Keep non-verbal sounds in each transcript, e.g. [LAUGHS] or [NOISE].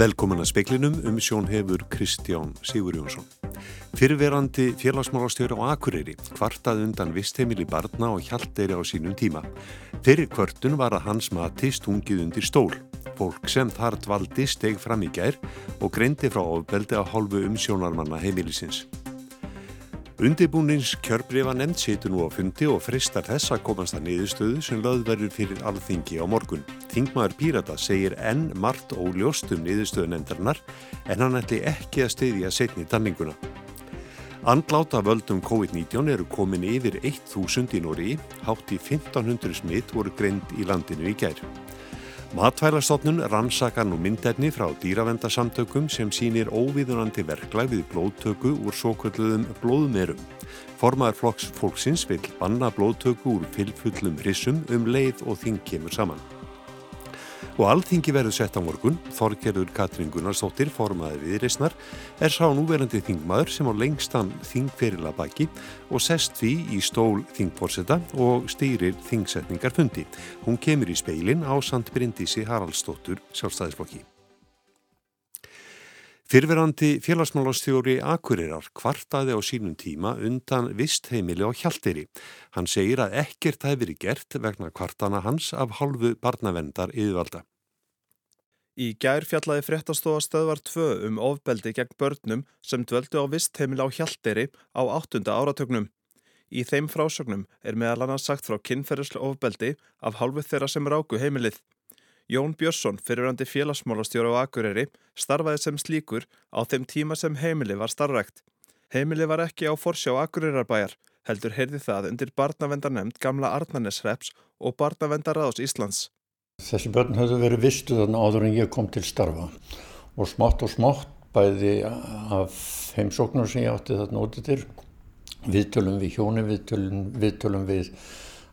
Velkomin að speklinum um sjón hefur Kristján Sigur Jónsson. Fyrverandi félagsmálastjóri á Akureyri kvartað undan vistheimili barna og hjaldeyri á sínum tíma. Fyrir kvartun var að hans mati stungið undir stól. Fólk sem þar dvaldi steg fram í gær og greindi frá ofbeldi á hálfu umsjónarmanna heimilisins. Undibúnins kjörbrifa nefnd setur nú á fundi og fristar þess að komast að niðurstöðu sem löðverður fyrir alþingi á morgun. Þingmaður Pírata segir enn margt óljóst um niðurstöðu nefndarinnar en hann ætli ekki að stiðja setni tanninguna. Andláta völdum COVID-19 eru komin yfir 1000 í Nóri, hátt í 1500 smitt voru greind í landinu í gær. Matvælastofnun rannsakar nú myndefni frá dýravendasamtökum sem sínir óvíðunandi verklag við blóðtöku úr svo kvöldluðum blóðmerum. Formaður flokks fólksins vil banna blóðtöku úr fylgfullum rissum um leið og þing kemur saman. Og alþingi verður sett á morgun, Þorgerður Katrín Gunnarsdóttir, formaði viðreysnar, er sá núverandi þingmaður sem á lengstan þingferila baki og sest því í stól þingporseta og stýrir þingsetningarfundi. Hún kemur í speilin á Sant Bryndísi Haraldsdóttur sjálfstæðisflokki. Fyrverandi félagsmálastjóri Akureyrar kvartaði á sínum tíma undan vistheimili á Hjaltiri. Hann segir að ekkert hefði verið gert vegna kvartana hans af hálfu barnavendar yðvalda. Í gær fjallaði fréttastofa stöðvar 2 um ofbeldi gegn börnum sem dvöldu á vistheimili á Hjaltiri á áttunda áratögnum. Í þeim frásögnum er meðal annars sagt frá kynferðislu ofbeldi af hálfu þeirra sem ráku heimilið. Jón Björnsson, fyrirandi félagsmálastjóra á Akureyri, starfaði sem slíkur á þeim tíma sem heimili var starrakt. Heimili var ekki á forsjá Akureyrarbæjar, heldur heyrði það undir barnavendarnemnd gamla Arnarnesreps og barnavendarraðs Íslands. Þessi börn höfðu verið vistu þannig áður en ég kom til starfa og smátt og smátt bæði af heimsóknum sem ég átti þarna úti til, viðtölum við hjóni, viðtölum, viðtölum við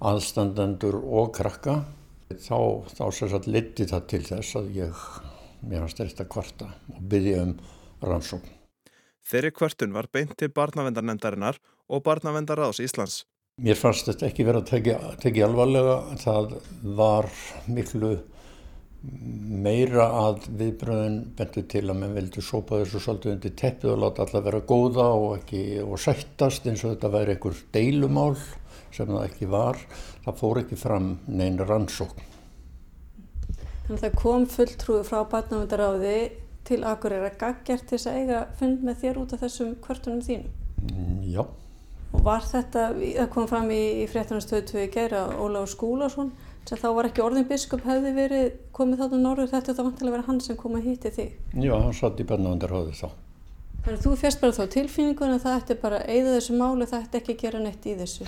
aðstandendur og krakka Þá, þá sérstaklega liti það til þess að ég mér hans styrst að kvarta og byggja um rannsókn. Þeirri kvartun var beint til barnavendarnefndarinnar og barnavendarraðs Íslands. Mér fannst þetta ekki verið að tekja, tekja alvarlega. Það var miklu meira að viðbröðin bentu til að mann vildi sópa þessu svolítið undir teppið og láta alla vera góða og, ekki, og sættast eins og þetta væri einhver deilumál sem það ekki var, það fór ekki fram neina rannsókn. Þannig að það kom fulltrúi frá barnavendaráði til Akureyra gaggjart til þess að eiga fund með þér út af þessum kvörtunum þínum? Mm, já. Og var þetta, það kom fram í, í fréttunastöðu 2 í gera, Óláður Skúlason, sem þá var ekki orðin biskup hefði verið komið þáttu norður, þetta var vantilega að vera hann sem kom að hýtti þig? Já, hann satt í barnavendaráði þá. Þannig að þú férst bara þá tilfinningun að það ætti bara að eigða þessu máli, það ætti ekki að gera neitt í þessu?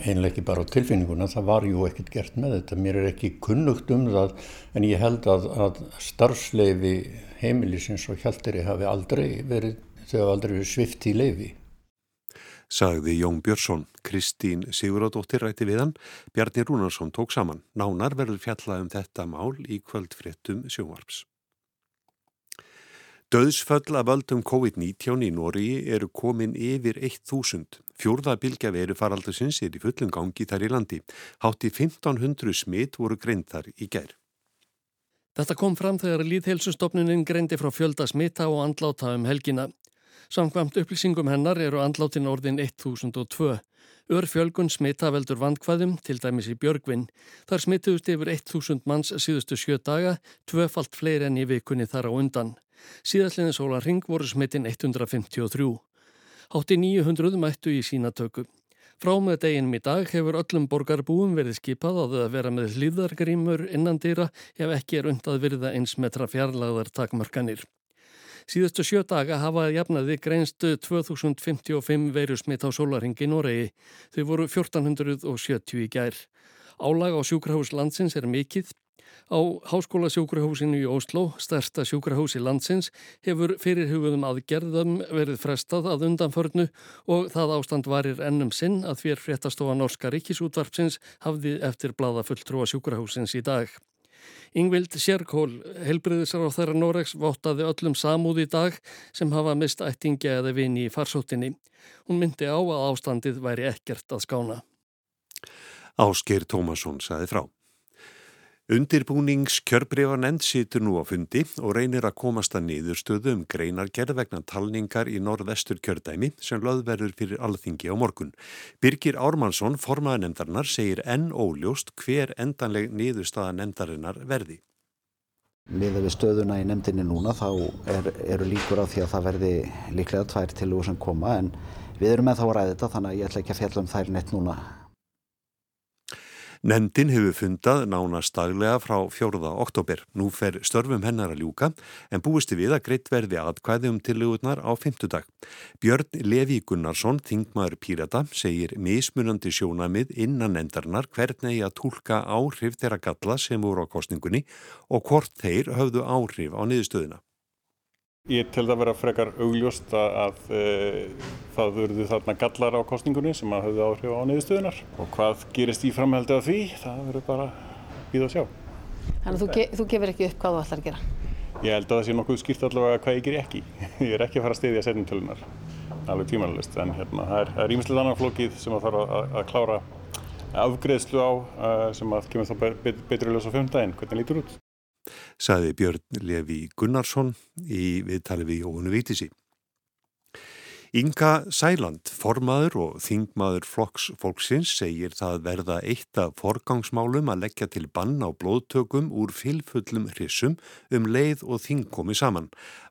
Einlega ekki bara á tilfinninguna, það var ju ekkert gert með þetta, mér er ekki kunnugt um það en ég held að, að starfsleifi heimilisins og hjaldiri hafi aldrei verið, þau hafi aldrei verið svift í leifi. Sagði Jón Björnsson, Kristín Siguradóttir rætti við hann, Bjarni Rúnarsson tók saman. Nánar verður fjallað um þetta mál í kvöldfréttum sjónvarps. Döðsföll af völdum COVID-19 í Nóri eru komin yfir 1000. Fjórða bilgja veru faraldusins er í fullum gangi þar í landi. Hátti 1500 smitt voru greint þar í gær. Þetta kom fram þegar Líðhelsustofnunin greindi frá fjölda smitta og andláta um helgina. Samkvæmt upplýsingum hennar eru andlátin orðin 1002. Örfjölgun smitta veldur vandkvæðum, til dæmis í Björgvinn. Þar smittuðust yfir 1000 manns síðustu sjö daga, tvöfalt fleiri enn í vikunni þar á undan. Síðastliðin sólar ring voru smittin 153. Hátti 900 mættu í sínatöku. Frá með deginum í dag hefur öllum borgarbúum verið skipað að vera með hlýðargrímur innan dýra ef ekki er undað virða eins metra fjarlagðar takmörkanir. Síðustu sjö daga hafaði jafnaði greinstu 2055 veirusmitt á sólaringi í Noregi. Þau voru 1470 í gær. Álag á sjúkrahús landsins er mikill Á Háskólasjúkrahúsinu í Óslo, stærsta sjúkrahúsi landsins, hefur fyrirhugum aðgerðum verið frestað að undanförnu og það ástand varir ennum sinn að fyrir fréttastofa Norska Ríkisútvarpsins hafði eftir blada fulltrúa sjúkrahúsins í dag. Yngvild Sjerkól, helbriðisar á þeirra Noregs, vottaði öllum samúð í dag sem hafa mist ættingja eða vini í farsóttinni. Hún myndi á að ástandið væri ekkert að skána. Ásker Tómasson saði frá. Undirbúnings kjörbrefanend situr nú á fundi og reynir að komast að niðurstöðu um greinargerð vegna talningar í norðvestur kjördæmi sem löðverður fyrir alþingi á morgun. Birgir Ármannsson, formaða nefndarinnar, segir enn óljóst hver endanleg niðurstaða nefndarinnar verði. Miða við stöðuna í nefndinni núna þá er, eru líkur á því að það verði líklega tvær til úr sem koma en við erum með þá að ræða þetta þannig að ég ætla ekki að fjalla um þær neitt núna Nefndin hefur fundað nánast daglega frá 4. oktober. Nú fer störfum hennar að ljúka en búisti við að greitt verði aðkvæði um tillögurnar á 5. dag. Björn Levi Gunnarsson, þingmaður Pírata, segir mismunandi sjónamið innan nefndarinnar hvernig að tólka áhrif þeirra galla sem voru á kostningunni og hvort þeir höfðu áhrif á niðurstöðuna. Ég tel það að vera frekar augljóst að, að e, það verður þarna gallar á kostningunni sem að höfðu áhrif á niðurstöðunar og hvað gerist í framhældi af því, það verður bara býð að sjá. Þannig að þú, ge þú gefur ekki upp hvað þú ætlar að gera? Ég held að það sé nokkuð skýrt allavega hvað ég ger ekki. [LAUGHS] Ég er ekki að fara að steyðja setjumtölunar, alveg tímanlist, en hérna, það er ímislega annan flókið sem að þarf að, að klára afgreðslu á sem að kemur þá betur í ljós á fjöndaginn, hvernig lítur út saði Björn Levi Gunnarsson í viðtali við Jóhannu Vítisi. Inga Sæland, formaður og þingmaður flokks fólksins segir það verða eitt af forgangsmálum að leggja til bann á blóðtökum úr fylfullum hrissum um leið og þing komi saman.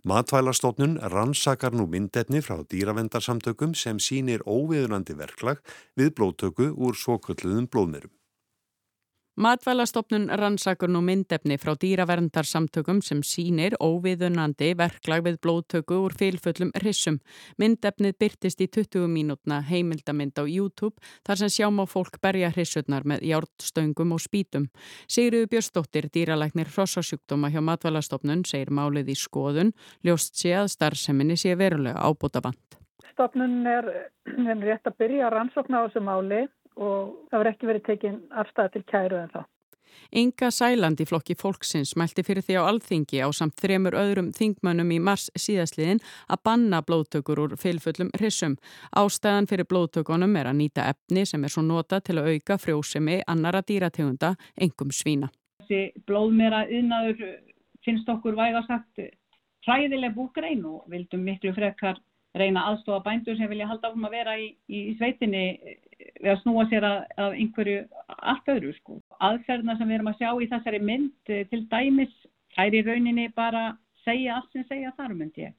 Matvælastofnun rannsakar nú myndetni frá dýravendarsamtökum sem sínir óviðunandi verklag við blóðtöku úr svokulluðum blóðmerum. Matvælastofnun rannsakun og myndefni frá dýraverndarsamtökum sem sínir óviðunandi verklag við blóðtöku úr fylfullum rissum. Myndefnið byrtist í 20 mínútna heimildamind á YouTube þar sem sjáum á fólk berja rissurnar með hjártstöngum og spítum. Sigriður Björnsdóttir, dýralæknir hrossasjúkdóma hjá Matvælastofnun, segir málið í skoðun, ljóst sé að starfseminni sé verulega ábúta vant. Stofnun er, [CLEARS THROAT] er rétt að byrja að rannsókna á þessu máli og það verður ekki verið tekinn afstæða til kæru en þá. Inga Sæland í flokki fólksins mælti fyrir því á alþingi á samt þremur öðrum þingmönnum í mars síðasliðin að banna blóðtökur úr fylfullum hrissum. Ástæðan fyrir blóðtökunum er að nýta efni sem er svo nota til að auka frjósemi annara dýrategunda, engum svína. Þessi blóðmera yðnaður finnst okkur vægasagt hræðileg búgrein og vildum miklu frekar reyna aðstofa bændur sem vilja halda áfram að vera í, í sveitinni við að snúa sér að, að einhverju allt öðru sko. Aðferðna sem við erum að sjá í þessari mynd eh, til dæmis þær í rauninni bara segja allt sem segja þar myndi ég.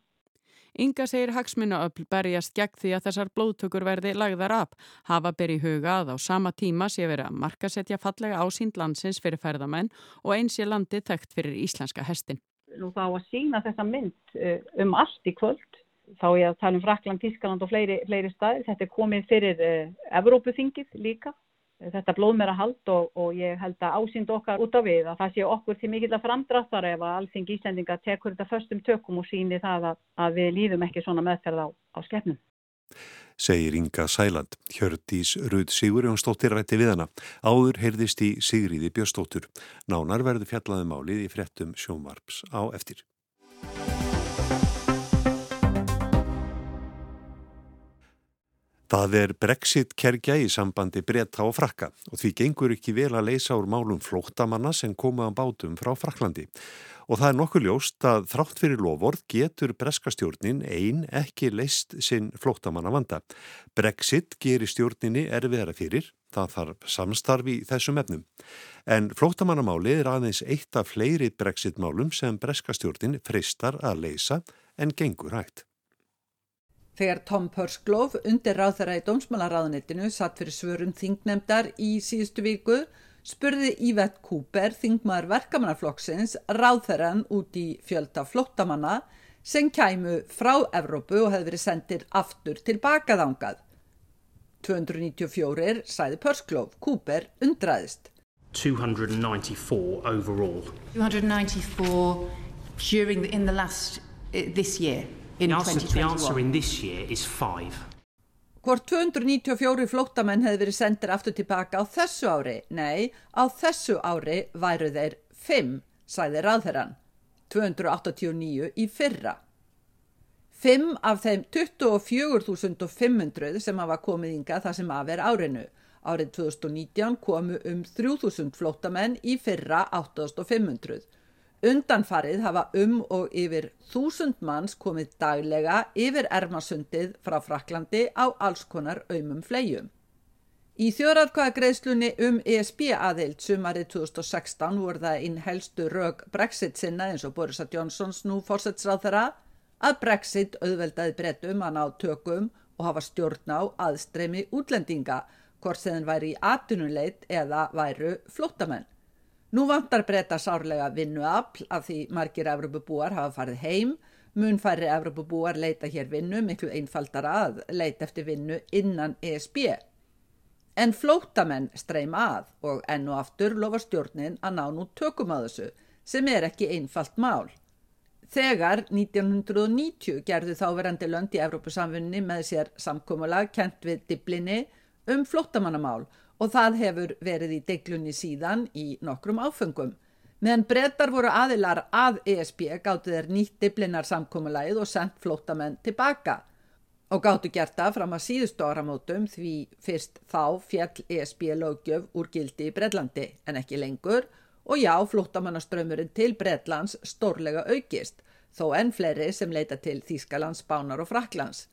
Inga segir hagsmunaöfl berjast gegn því að þessar blóðtökur verði lagðar af. Hafa ber í huga að á sama tíma sé verið að markasetja fallega ásýnd landsins fyrir ferðamenn og eins er landið þekkt fyrir íslenska hestin. Nú þá að sína þessa mynd eh, um allt í kvöld þá ég að tala um Frakland, Tískaland og fleiri, fleiri staði. Þetta er komið fyrir uh, Evrópuþingið líka. Þetta blóðmera hald og, og ég held að ásýnd okkar út á við að það sé okkur til mikill að framdráttar ef að allþing Íslandinga tekur þetta förstum tökum og síni það að, að við líðum ekki svona meðferð á, á skefnum. Segir Inga Sæland, Hjördís Rud Sigurjónsdóttir rætti við hana. Áður heyrðist í Sigriði Björstóttur. Nánar verður fjallaði málið í frettum sjónvarps á eftir. Það er Brexit-kergja í sambandi breyta og frakka og því gengur ekki vel að leysa úr málum flóttamanna sem koma á bátum frá Fraklandi. Og það er nokkuð ljóst að þrátt fyrir loford getur breskastjórnin einn ekki leist sinn flóttamanna vanda. Brexit gerir stjórninni erfiðara fyrir, það þarf samstarfi í þessum efnum. En flóttamannamáli er aðeins eitt af fleiri Brexit-málum sem breskastjórnin freistar að leysa en gengur hægt. Þegar Tom Pursklof undir ráðherra í dómsmálaráðunitinu satt fyrir svörum þingnemdar í síðustu viku spurði Yvette Cooper, þingmaður verkamannaflokksins, ráðherran út í fjölda flottamanna sem kæmu frá Evrópu og hefði verið sendir aftur tilbaka þángað. 294 sæði Pursklof, Cooper undraðist. 294 overall. 294 during the, in the last, uh, this year. In this year is five. Hvort 294 flóttamenn hefði verið sendir aftur tilbaka á þessu ári? Nei, á þessu ári væru þeir 5, sæði ráðherran. 289 í fyrra. Fimm af þeim 24.500 sem hafa komið ynga það sem af er árinu. Árið 2019 komu um 3.000 flótamenn í fyrra 8.500. Undanfarið hafa um og yfir 1000 manns komið daglega yfir Ermasundið frá Fraklandi á alls konar aumum flegjum. Í þjóratkvæða greiðslunni um ESB aðild sumarið 2016 voru það inn helstu rög Brexit sinna eins og Borisa Johnsons nú fórsetsráð þeirra að Brexit auðveldaði brettum að ná tökum og hafa stjórn á aðstreymi útlendinga hvort sem þeim væri í atunuleit eða væru flóttamenn. Nú vantar breyta sárlega vinnuafl af því margir Evropabúar hafa farið heim, mun færri Evropabúar leita hér vinnu miklu einfaldara að leita eftir vinnu innan ESB. En flótamenn streyma að og enn og aftur lofa stjórnin að ná nú tökum að þessu sem er ekki einfalt mál. Þegar 1990 gerðu þáverandi lönd í Evrópusamfunni með sér samkómulag kent við diblinni um flótamannamál og það hefur verið í deglunni síðan í nokkrum áfengum. Meðan brettar voru aðilar að ESB gáttu þeir nýtt diblinar samkómulagið og sendt flótamenn tilbaka og gáttu gert það fram að síðustu áramótum því fyrst þá fjall ESB lögjöf úr gildi í Breitlandi en ekki lengur og já, flóttamannaströmmurinn til Breitlands stórlega aukist þó enn fleiri sem leita til Þýskalands, Bánar og Fraklands.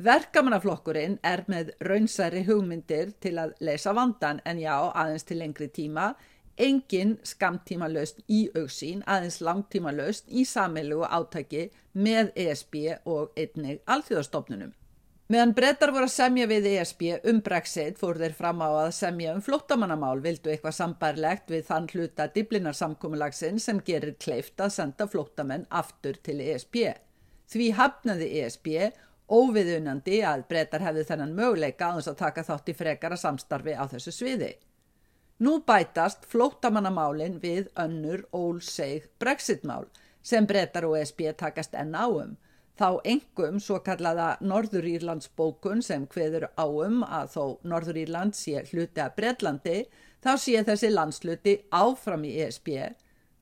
Verkamannaflokkurinn er með raunsæri hugmyndir til að leysa vandan en já, aðeins til lengri tíma engin skamtíma löst í auksín, aðeins langtíma löst í samilu og átaki með ESB og einnig alþjóðastofnunum. Meðan brettar voru að semja við ESB um Brexit fór þeir fram á að semja um flottamannamál vildu eitthvað sambærlegt við þann hluta diblinarsamkommulagsin sem gerir kleift að senda flottamenn aftur til ESB. Því hafnaði ESB óviðunandi að brettar hefði þennan möguleika á þess að taka þátt í frekara samstarfi á þessu sviði. Nú bætast flóttamannamálin við önnur ólseig brexitmál sem brettar og ESB takast enn áum. Þá engum svo kallaða Norður Írlands bókun sem hveður áum að þó Norður Írland sé hluti að Bretlandi þá sé þessi landsluti áfram í ESB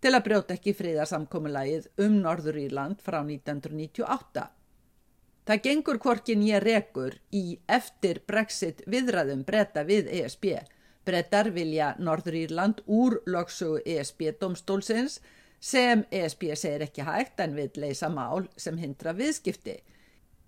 til að brjóta ekki fríðarsamkommulagið um Norður Írland frá 1998. Það gengur hvorkin ég rekur í eftir brexit viðræðum bretta við ESB Brettar vilja Norður Írland úr lögsugu ESB-domstólsins sem ESB segir ekki hægt en vil leysa mál sem hindra viðskipti.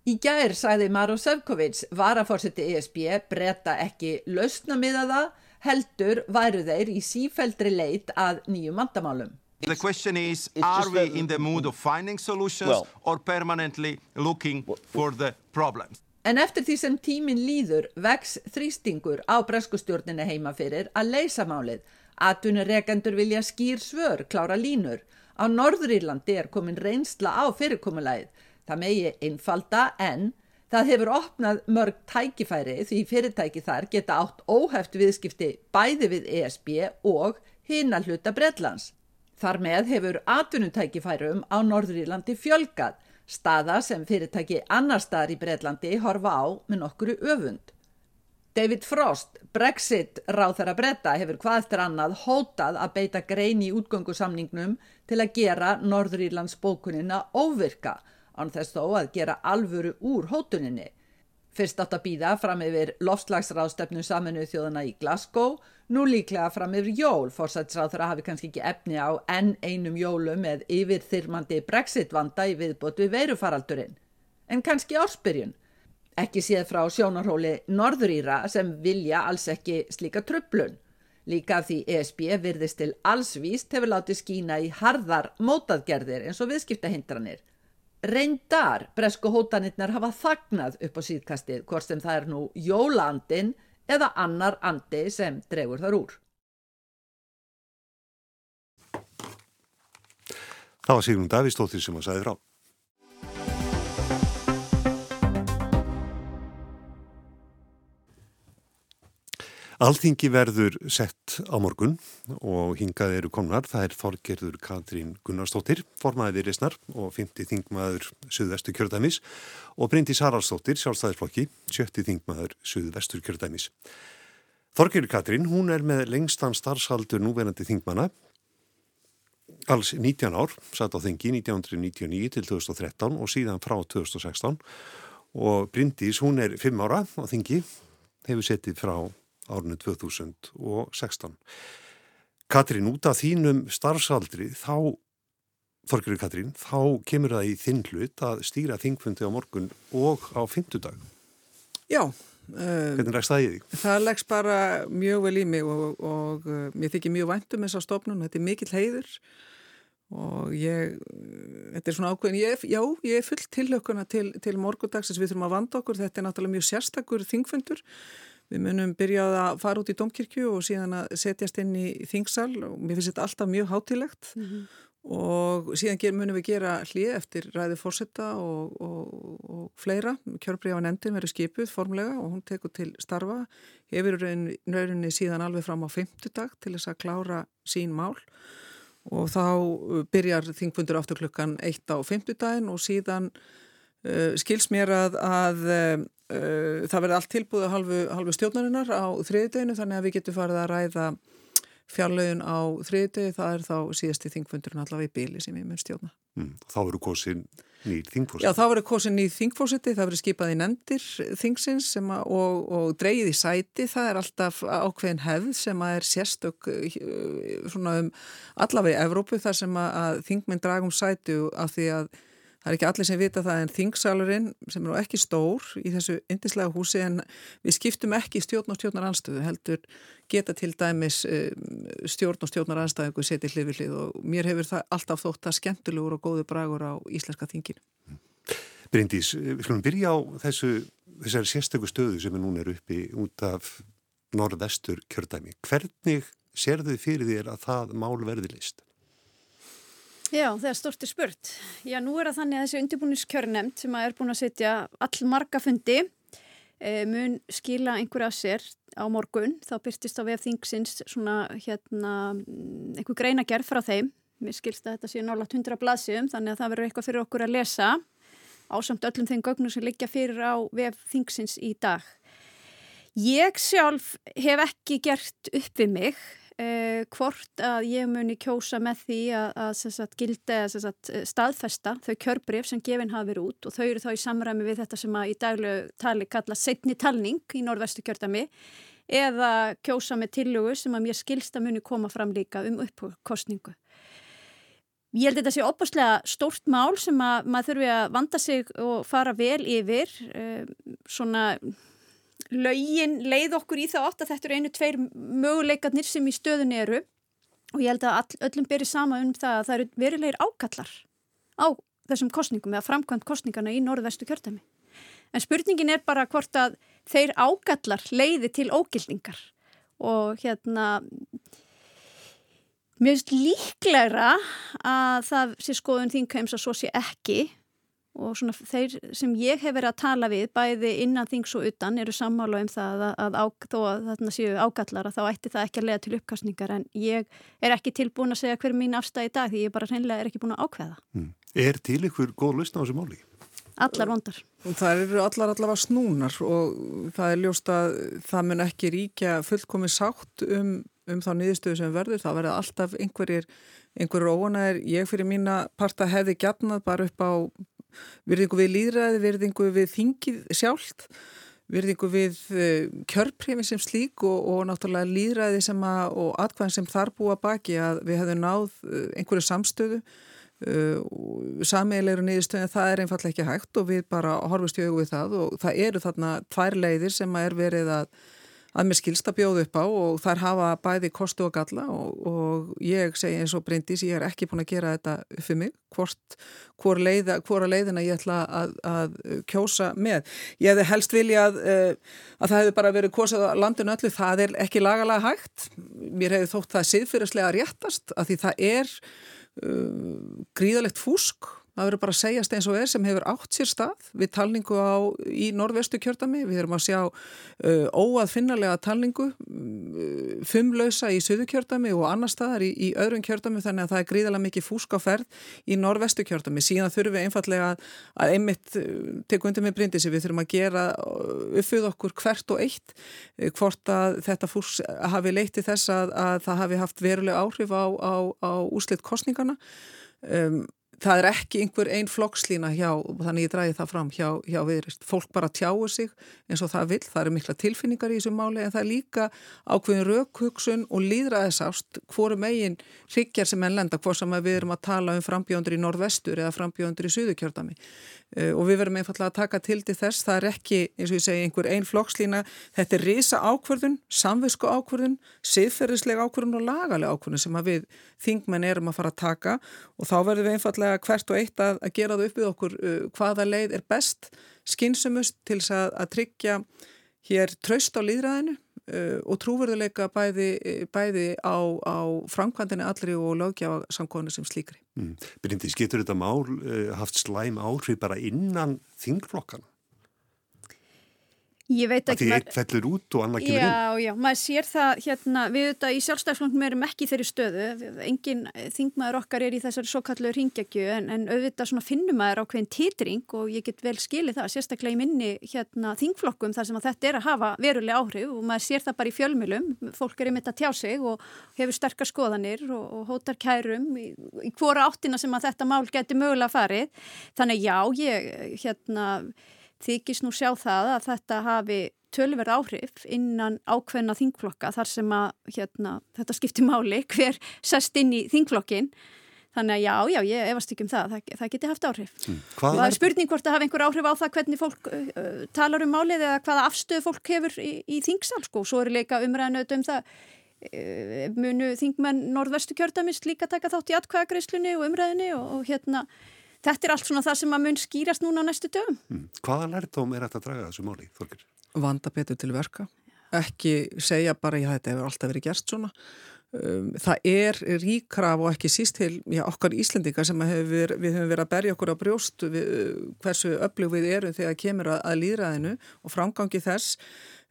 Í gær sagði Maro Sefcovic, varafórseti ESB, bretta ekki lausna miða það, heldur væru þeir í sífældri leit að nýju mandamálum. The question is, are we in the mood of finding solutions well, or permanently looking for the problems? En eftir því sem tímin líður vex þrýstingur á breskustjórnina heima fyrir að leysa málið. Atvinnurekendur vilja skýr svör, klára línur. Á Norðurílandi er komin reynsla á fyrirkomulæð. Það megi einfalda en það hefur opnað mörg tækifæri því fyrirtæki þar geta átt óheft viðskipti bæði við ESB og hinn að hluta Breitlands. Þar með hefur atvinnutækifærum á Norðurílandi fjölgað staða sem fyrirtæki annar staðar í Breitlandi horfa á með nokkuru öfund. David Frost, Brexit ráð þeirra bretta, hefur hvað eftir annað hótað að beita grein í útgöngusamningnum til að gera Norðurírlands bókunina óvirka, án þess þó að gera alvöru úr hótuninni. Fyrst átt að býða fram yfir lofslagsráðstefnu saminuð þjóðana í Glasgow, nú líklega fram yfir jól, fórsætsráð þar að hafi kannski ekki efni á enn einum jólu með yfir þyrmandi brexit vanda í viðbót við veirufaraldurinn. En kannski áspyrjun. Ekki séð frá sjónarhóli Norðurýra sem vilja alls ekki slíka tröflun. Líka því ESB virðist til allsvíst hefur látið skína í harðar mótaðgerðir eins og viðskiptahindranir. Reyndar bresku hótanirnar hafa þagnað upp á síðkastið hvort sem það er nú jólandin eða annar andi sem dregur þar úr. Það var Sigrun Davísdóttir sem að sæði frá. Alþingi verður sett á morgun og hingað eru komnar. Það er Þorgerður Katrín Gunnarsdóttir, formaðið Írisnar og 50 þingmaður Suðvestu kjördæmis og Bryndi Saralsdóttir, sjálfstæðisflokki, 70 þingmaður Suðvestu kjördæmis. Þorgerður Katrín, hún er með lengstan starfsaldur núverandi þingmana alls 19 ár, satt á þengi 1999 til 2013 og síðan frá 2016 og Bryndís, hún er 5 ára á þengi, hefur settið frá árinu 2016. Katrín, út af þínum starfsaldri, þá, Þorgrið Katrín, þá kemur það í þinn hlut að stýra þingfundi á morgun og á fymtudag. Já. Um, Hvernig leggst það í því? Það leggst bara mjög vel í mig og, og uh, mér þykir mjög væntum þess að stopnum, þetta er mikill heiður og ég, þetta er svona ákveðin, ég, já, ég er fullt tilhökkuna til, til morgundagsins, við þurfum að vanda okkur, þetta er náttúrulega mjög sérstakur þingfundur, við munum byrjað að fara út í domkirkju og síðan að setjast inn í þingsal og mér finnst þetta alltaf mjög hátilegt mm -hmm. og síðan munum við gera hlið eftir ræði fórsetta og, og, og fleira, kjörbríða á nefndin verður skipuð formlega og hún tekur til starfa, hefur rauninni síðan alveg fram á fymtudag til þess að klára sín mál. Og þá uh, byrjar þingfundur aftur klukkan eitt á fymtudagin og síðan uh, skils mér að, að uh, það verði allt tilbúið að halvu, halvu stjórnarinnar á þriðdeginu þannig að við getum farið að ræða fjarlögin á þriðdegi, það er þá síðasti þingfundurinn allavega í bíli sem ég mun stjórna. Mm, þá eru kosin nýr þingfórseti? Já, þá verður kosin nýr þingfórseti, það verður skipað í nefndir þingsins að, og, og dreyið í sæti, það er alltaf ákveðin hefð sem að er sérstök eh, svona um allavega í Evrópu þar sem að, þingminn dragum sæti af því að Það er ekki allir sem vita það en þingsalurinn sem er ekki stór í þessu indislega húsi en við skiptum ekki stjórn og stjórnar anstöðu heldur geta til dæmis eh, stjórn og stjórnar anstöðu setið hlið við hlið og mér hefur það alltaf þótt að skemmtilegur og góðu bragur á íslenska þinginu. Bryndís, við skulum byrja á þessu, þessari sérstöku stöðu sem er núna er uppi út af norðvestur kjördæmi. Hvernig sér þau fyrir þér að það mál verði list? Já, það er stortir spurt. Já, nú er það þannig að þessi undirbúiniskjörnemnd sem er búin að setja all marga fundi e, mun skila einhverja að sér á morgun. Þá byrstist á VF Thingsins svona hérna einhver greina gerð frá þeim. Mér skilst að þetta sé nálat 100 blaðsum þannig að það verður eitthvað fyrir okkur að lesa ásamt öllum þeim gögnum sem liggja fyrir á VF Thingsins í dag. Ég sjálf hef ekki gert upp við mig Uh, hvort að ég muni kjósa með því að, að sagt, gildi sagt, staðfesta þau kjörbrif sem gefinn hafi verið út og þau eru þá í samræmi við þetta sem að í daglu tali kalla setni talning í norðvestu kjördami eða kjósa með tillögu sem að mér skilsta muni koma fram líka um uppkostningu. Ég held að þetta sé opastlega stórt mál sem að maður þurfi að vanda sig og fara vel yfir uh, svona laugin leið okkur í það átt að þetta eru einu tveir möguleikarnir sem í stöðun eru. Og ég held að all, öllum beri sama um það að það eru verilegir ákallar á þessum kostningum eða framkvæmt kostningana í norðvestu kjörtami. En spurningin er bara hvort að þeir ákallar leiði til ógildingar. Og hérna finnst líklegra að það sé skoðun þingkæms að svo sé ekki og svona þeir sem ég hef verið að tala við bæði innan þings og utan eru sammála um það að, að á, þó að þarna séu ágallar að þá ætti það ekki að lega til uppkastningar en ég er ekki tilbúin að segja hver mín afstæði í dag því ég bara hreinlega er ekki búin að ákveða. Mm. Er til ykkur góð lustna á þessu máli? Allar vondar. Það eru allar allavega snúnar og það er ljóst að það mun ekki ríkja fullkomi sátt um, um þá niðurstöðu sem verður. Það verður alltaf einhverjir, einhverjir óanæðir. Ég fyrir mína parta hefði gætnað bara upp á virðingu við líðræði, virðingu við þingið sjálft, virðingu við eh, kjörpremi sem slík og, og náttúrulega líðræði sem að, og atkvæðin sem þar búa baki að við hefðum náð eh, einhverju samstöðu uh, sameigilegur niðurstöðin það er einfallega ekki hægt og við bara horfum stjögu við það og það eru þarna tvær leiðir sem að er verið að að mér skilst að bjóða upp á og þar hafa bæði kostu og galla og, og ég segi eins og Bryndís, ég er ekki búin að gera þetta fyrir mig, hvort hvora leiða, leiðina ég ætla að, að kjósa með. Ég hefði helst vilja að, eh, að það hefði bara verið kosað á landinu öllu, það er ekki lagalega hægt. Mér hefði þótt það siðfyrirslega réttast að því það er uh, gríðalegt fúsk það verður bara að segjast eins og er sem hefur átt sér stað við talningu á, í norðvestu kjördami, við erum að sjá uh, óaðfinnalega talningu uh, fimmlausa í söðu kjördami og annar staðar í, í öðrum kjördami þannig að það er gríðalega mikið fúsk á ferð í norðvestu kjördami, síðan þurfum við einfallega að, einmitt uh, teku undir með brindisi, við þurfum að gera uh, uppfyð okkur hvert og eitt hvort að þetta fúsk hafi leiti þess að, að það hafi haft veruleg áhrif á, á, á úslitt kostningana um, það er ekki einhver einn flokkslína hjá, þannig ég dræði það fram hjá, hjá viðrist. Fólk bara tjáur sig eins og það vil, það eru mikla tilfinningar í þessu máli en það er líka ákveðin raukhugsun og líðræðisást hvoru megin ryggjar sem enn lenda, hvort sem við erum að tala um frambjóndur í norðvestur eða frambjóndur í suðukjörðami uh, og við verum einfallega að taka til til þess, það er ekki, eins og ég segi, einhver einn flokkslína, þetta er risa ákverðun, samvisku ákverðun, siðferðislega ákverðun og lagalega ákverðun sem við þingmenn erum að fara að taka. Og þá verðum við einfallega hvert og eitt að, að gera það upp við okkur uh, hvaða leið er best skynsumust til þess að, að tryggja hér traust á líðræðinu uh, og trúverðuleika bæði, bæði á, á framkvæmdini allri og lögjafa samkvæmni sem slíkri. Mm. Bryndis, getur þetta mál uh, haft slæm áhrif bara innan þingflokkana? Ég veit ekki... Því einn fellur út og annar kemur inn. Já, já, maður sér það hérna, við auðvitað í sjálfstæðsfloknum erum ekki þeirri stöðu, engin þingmaður okkar er í þessari svo kallu ringegju en, en auðvitað svona finnum maður ákveðin titring og ég get vel skilið það, sérstaklega í minni hérna þingflokkum þar sem að þetta er að hafa veruleg áhrif og maður sér það bara í fjölmjölum, fólk er einmitt að tjá sig og hefur sterkar skoðanir og, og hótar kærum í, í hvora áttina sem að þetta mál geti mögulega farið, þannig já, ég hérna þykist nú sjá það að þetta hafi tölverð áhrif innan ákveðna þingflokka þar sem að hérna, þetta skiptir máli [LAUGHS] hver sest inn í þingflokkin þannig að já, já, ég efast ekki um það. Það, það geti haft áhrif. Mm. það er spurning hvort það hafi einhver áhrif á það hvernig fólk uh, talar um málið eða hvaða afstöðu fólk hefur í, í þingsal sko, svo er leika umræðinu um það uh, munu þingmenn norðvestu kjördamist líka taka þátt í atkvæðagreislunni og umræðinu og, og hérna Þetta er allt svona það sem að mun skýrast núna á næstu dögum. Mm. Hvaða lærtóm er þetta að draga þessu máli, Þorgir? Vanda betur til verka. Ekki segja bara, já, þetta hefur alltaf verið gerst svona. Um, það er ríkraf og ekki síst til já, okkar Íslendingar sem hefur, við höfum verið að berja okkur á brjóst við, hversu öflug við erum þegar kemur að, að líðræðinu og framgangi þess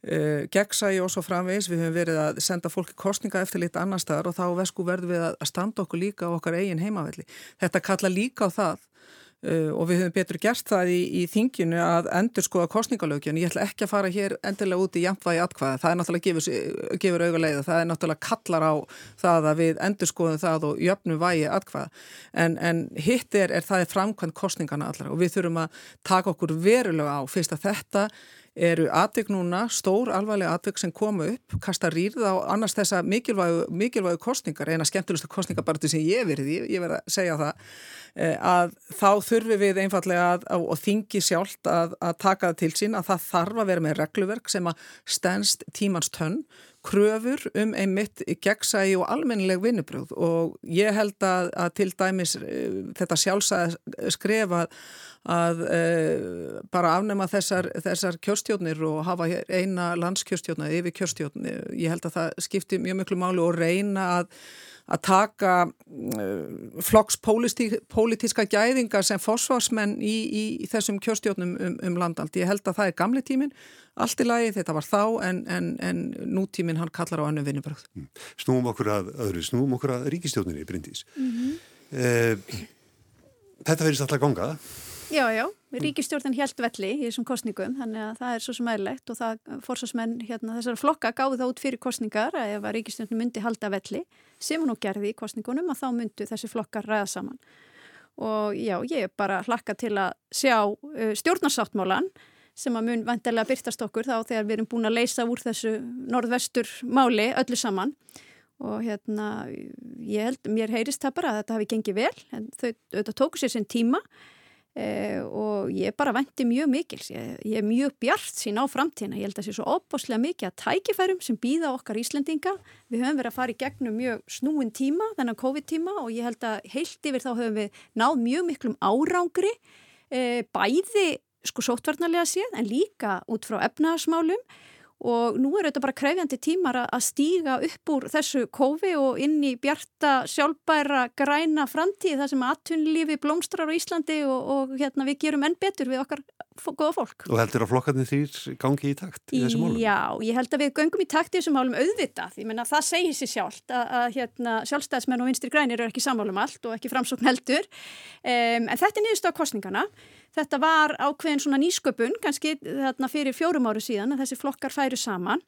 Uh, gegnsægi og svo framvegs, við höfum verið að senda fólki kostninga eftir litt annar staðar og þá vesku verðum við að standa okkur líka á okkar eigin heimavelli. Þetta kalla líka á það uh, og við höfum betur gert það í, í þinginu að endur skoða kostningalögjan. Ég ætla ekki að fara hér endilega út í jæmtvægi atkvæða, það er náttúrulega gefur, gefur leiða, það er náttúrulega kallar á það að við endur skoðum það og jöfnum vægi atkvæða. En, en hitt er, er það er og að að eru atvik núna, stór alvarlega atvik sem koma upp, kasta rýrð á annars þessa mikilvægu, mikilvægu kostningar, eina skemmtilegustu kostningabartu sem ég verið í, ég verið að segja það, eh, að þá þurfum við einfallega að, og þingi sjálft að, að taka það til sín að það þarf að vera með regluverk sem að stennst tímans tönn, kröfur um einmitt gegnsægi og almennileg vinnubröð og ég held að, að til dæmis eh, þetta sjálfsæð skrefa að e, bara afnema þessar, þessar kjörstjónir og hafa eina landskjörstjóna yfir kjörstjóni. Ég held að það skipti mjög miklu máli og reyna að að taka uh, flokks pólitíska gæðinga sem fósvarsmenn í, í, í þessum kjörstjónum um, um landald. Ég held að það er gamli tímin, allt í lagi, þetta var þá en, en, en nútímin hann kallar á annu vinnubröð. Mm. Snúum okkur að öðru, snúum okkur að ríkistjóninni, Bryndís. Mm -hmm. eh, þetta verðist alltaf gangað. Já, já, ríkistjórnin held velli í þessum kostningum, þannig að það er svo sem aðlegt og það fórsvarsmenn hérna, þessar flokka gáði það út fyrir kostningar að ef að ríkistjórnin myndi halda velli sem hún og gerði í kostningunum að þá myndu þessi flokkar ræða saman. Og já, ég er bara hlakka til að sjá uh, stjórnarsáttmálan sem að mun vantilega byrtast okkur þá þegar við erum búin að leysa úr þessu norðvestur máli öllu saman. Og hérna ég held, mér heyrist það bara að þetta hafi gengið vel en þau auðvitað tóku sér sinn tíma Eh, og ég bara vendi mjög mikils. Ég, ég er mjög bjart sín á framtíðina. Ég held að það sé svo opbáslega mikið að tækifærum sem býða okkar Íslendinga. Við höfum verið að fara í gegnum mjög snúin tíma þennan COVID-tíma og ég held að heilt yfir þá höfum við náð mjög miklum árangri eh, bæði sko sótvarnarlega séð en líka út frá efnaðarsmálum og nú er þetta bara krefjandi tímar að stíga upp úr þessu kófi og inn í bjarta, sjálfbæra, græna framtíð þar sem aðtunlífi blómstrar á Íslandi og, og hérna, við gerum enn betur við okkar góða fólk. Og heldur að flokkarnir þýr gangi í takt í þessu málum? Já, ég held að við gangum í takt í þessu málum auðvitað. Ég menna það segir sér sjálft að, að hérna, sjálfstæðismenn og vinstri grænir eru ekki samálum allt og ekki framsókn heldur. Um, en þetta er niðurstu á kostningana. Þetta var ákveðin svona nýsköpun, kannski þarna fyrir fjórum áru síðan að þessi flokkar færu saman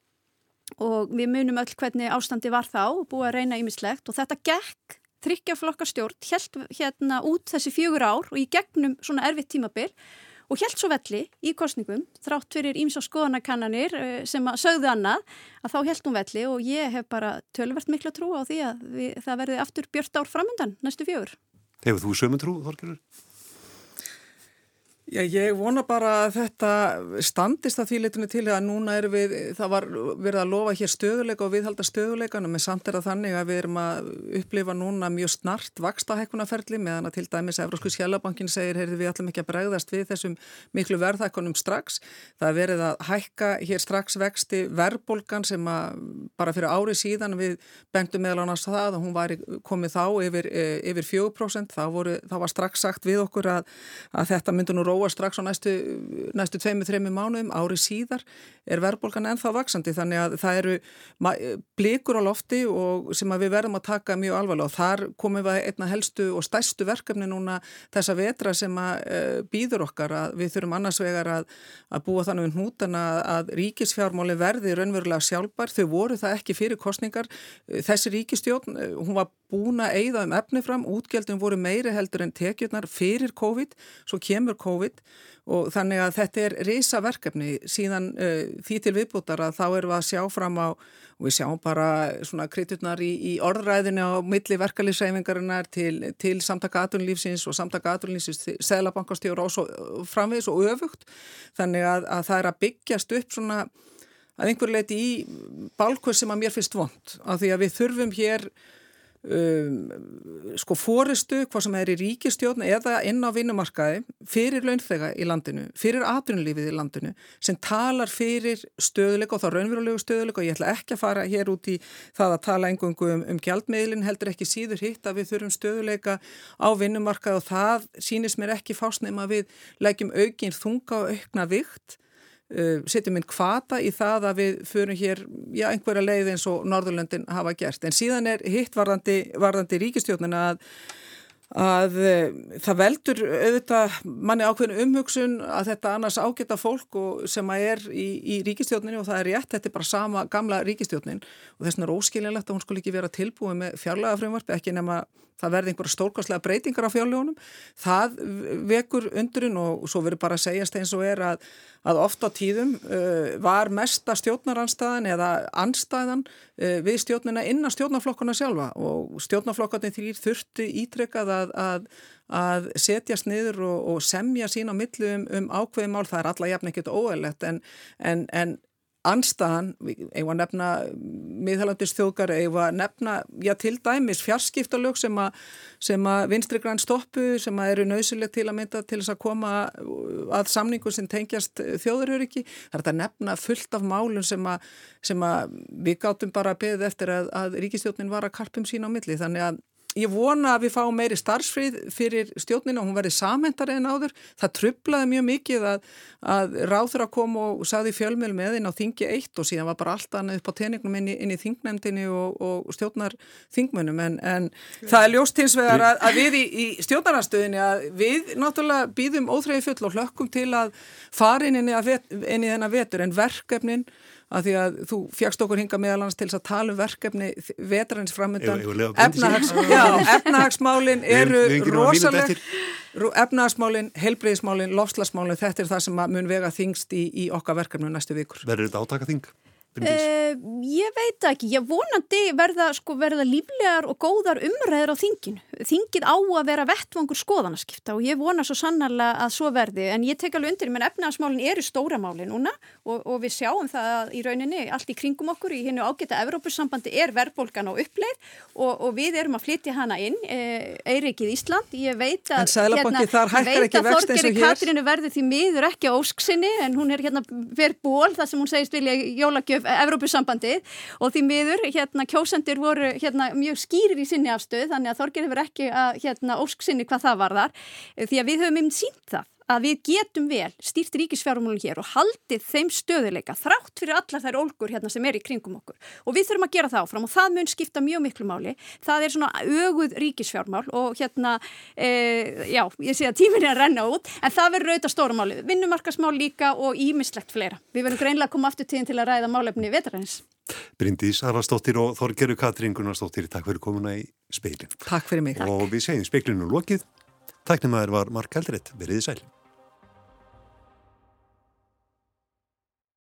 og við munum öll hvernig ástandi var þá og búið að reyna ýmislegt og þetta gekk þryggja flokkar stjórn, held hérna út þessi fjögur ár og í gegnum svona erfitt tímabil og held svo velli í kostningum, þrátt fyrir íms og skoðanakannanir eh, sem að sögðu annað, að þá held hún velli og ég hef bara tölvert miklu að trúa á því að við, það verði aftur björnt ár framöndan næstu fjögur. Hefur þú sömundrú, Þorgjörður? Já, ég vona bara að þetta standist að því litinu til að núna er við, það var verið að lofa hér stöðuleika og viðhalda stöðuleikanum en samt er það þannig að við erum að upplifa núna mjög snart vaksta hækkunaferli meðan að til dæmis Evrósku Sjælabankin segir, heyrði við ætlum ekki að bregðast við þessum miklu verðhækkunum strax. Það er verið að hækka hér strax vexti verðbólgan sem að bara fyrir ári síðan við bengtum meðal annars það að hún var komið þá yfir, yfir 4%, þá, voru, þá var strax á næstu, næstu tveimu, þreimu mánuðum, ári síðar er verðbólgan ennþá vaksandi þannig að það eru blikur á lofti og sem við verðum að taka mjög alvarlega. Og þar komum við einna helstu og stærstu verkefni núna þessa vetra sem að eh, býður okkar að við þurfum annars vegar að, að búa þannig um hútan að, að ríkisfjármáli verði raunverulega sjálfbar, þau voru það ekki fyrir kostningar, þessi ríkistjórn hún var búin að eigða um efni fram, útgjöldum voru meiri heldur en tekjurnar fyrir COVID, svo kemur COVID og þannig að þetta er reysa verkefni síðan uh, því til viðbútar að þá erum við að sjá fram á og við sjáum bara svona kriturnar í, í orðræðinu á milli verkalýfsæfingarinnar til, til samtaka aðunlífsins og samtaka aðunlífsins seglabankastjóra og svo framvegis og öfugt. Þannig að, að það er að byggjast upp svona að einhver leiti í balkvöð sem að mér finnst vond af því að við þurfum hér Um, sko fóristu hvað sem er í ríkistjórn eða inn á vinnumarkaði fyrir launþega í landinu, fyrir atvinnulífið í landinu sem talar fyrir stöðuleika og þá raunverulegu stöðuleika og ég ætla ekki að fara hér út í það að tala engungu um, um gjaldmiðlin heldur ekki síður hitt að við þurfum stöðuleika á vinnumarkaði. Og það sínist mér ekki fásnum að við leggjum aukinn þunga og aukna vikt setjum inn kvata í það að við förum hér, já, einhverja leið eins og Norðurlöndin hafa gert. En síðan er hitt varðandi, varðandi ríkistjónin að, að uh, það veldur auðvitað manni ákveðin umhugsun að þetta annars ágeta fólk sem að er í, í ríkistjóninu og það er rétt, þetta er bara sama gamla ríkistjónin og þess vegna er óskiljanlegt að hún skul ekki vera tilbúið með fjarlaga frumvarpi, ekki nema það verði einhverja stórkastlega breytingar á fjárljónum, það vekur undurinn og svo verður bara að segjast eins og er að, að ofta á tíðum uh, var mesta stjórnaranstæðan eða anstæðan við stjórnina innan stjórnaflokkuna sjálfa. Og stjórnaflokkarnir þrýr þurfti ítrekkað að, að, að setjast niður og, og semja sín á millu um, um ákveði mál, það er alla jafn ekkert óæðilegt en, en, en anstaðan, eigum að nefna miðhalandis þjóðgar, eigum að nefna já til dæmis fjarskiptalög sem að, að vinstri grann stoppu sem að eru nöysilegt til að mynda til þess að koma að samningu sem tengjast þjóðuröryggi, það er að nefna fullt af málun sem að, sem að við gáttum bara að beða eftir að, að ríkistjónin var að karpum sína á milli, þannig að Ég vona að við fáum meiri starfsfrið fyrir stjórnina og hún verði samhendar en áður. Það trublaði mjög mikið að, að ráður að koma og saði fjölmjöl með inn á þingi eitt og síðan var bara allt annað upp á teningnum inn í, inn í þingnefndinni og, og stjórnar þingmönum. En, en það er ljóst hins vegar að, að við í, í stjórnarastöðinni að við náttúrulega býðum óþreyfi full og hlökkum til að fara inn inn í þennan vetur en verkefnin að því að þú fjagst okkur hinga meðalans til að tala um verkefni vetrarins framöndan Efnahags, efnahagsmálin eru rosaleg efnahagsmálin, helbreyðismálin, lofslagsmálin þetta er það sem mun vega þingst í, í okkar verkefnu næstu vikur. Verður þetta átaka þing? Uh, ég veit ekki, ég vonandi verða, sko, verða líflegar og góðar umræður á þinginu. Þingið á að vera vettvangur skoðanaskipta og ég vona svo sannarlega að svo verði. En ég tek alveg undir, menn efnaðasmálinn eru stóra máli núna og, og við sjáum það í rauninni allt í kringum okkur í hennu ágæta Evrópussambandi er verðbólgan á uppleið og, og við erum að flytja hana inn uh, Eirikið Ísland, ég veit að hérna, veit að Þorgeri Katrinu verði því miður ekki á ósksinni en hún er hérna verð ból þar sem hún segist vilja jólagjöf Evrópusambandi og því miður hérna kjósendir voru hérna mjög skýrir í sinni afstöð þannig að Þorgir hefur ekki að hérna ósksinni hvað það var þar því að við höfum um sínt það að við getum vel stýrt ríkisfjármálun hér og haldið þeim stöðuleika þrátt fyrir allar þær ólgur hérna sem er í kringum okkur og við þurfum að gera það áfram og það mun skipta mjög miklu máli það er svona öguð ríkisfjármál og hérna e, já, ég sé að tímin er að renna út en það verður auðvitað stóra máli, vinnumarkasmál líka og ímislegt fleira. Við verðum greinlega að koma aftur tíðin til að ræða málefni vetraræns Bryndís Arvarsdóttir og Þorgeru Katrín Gunnarsdóttir, takk fyrir komuna í speilin. Takk fyrir mig. Og við segjum speilinu lokið. Tæknum að það var Mark Eldreit, veriði sæl.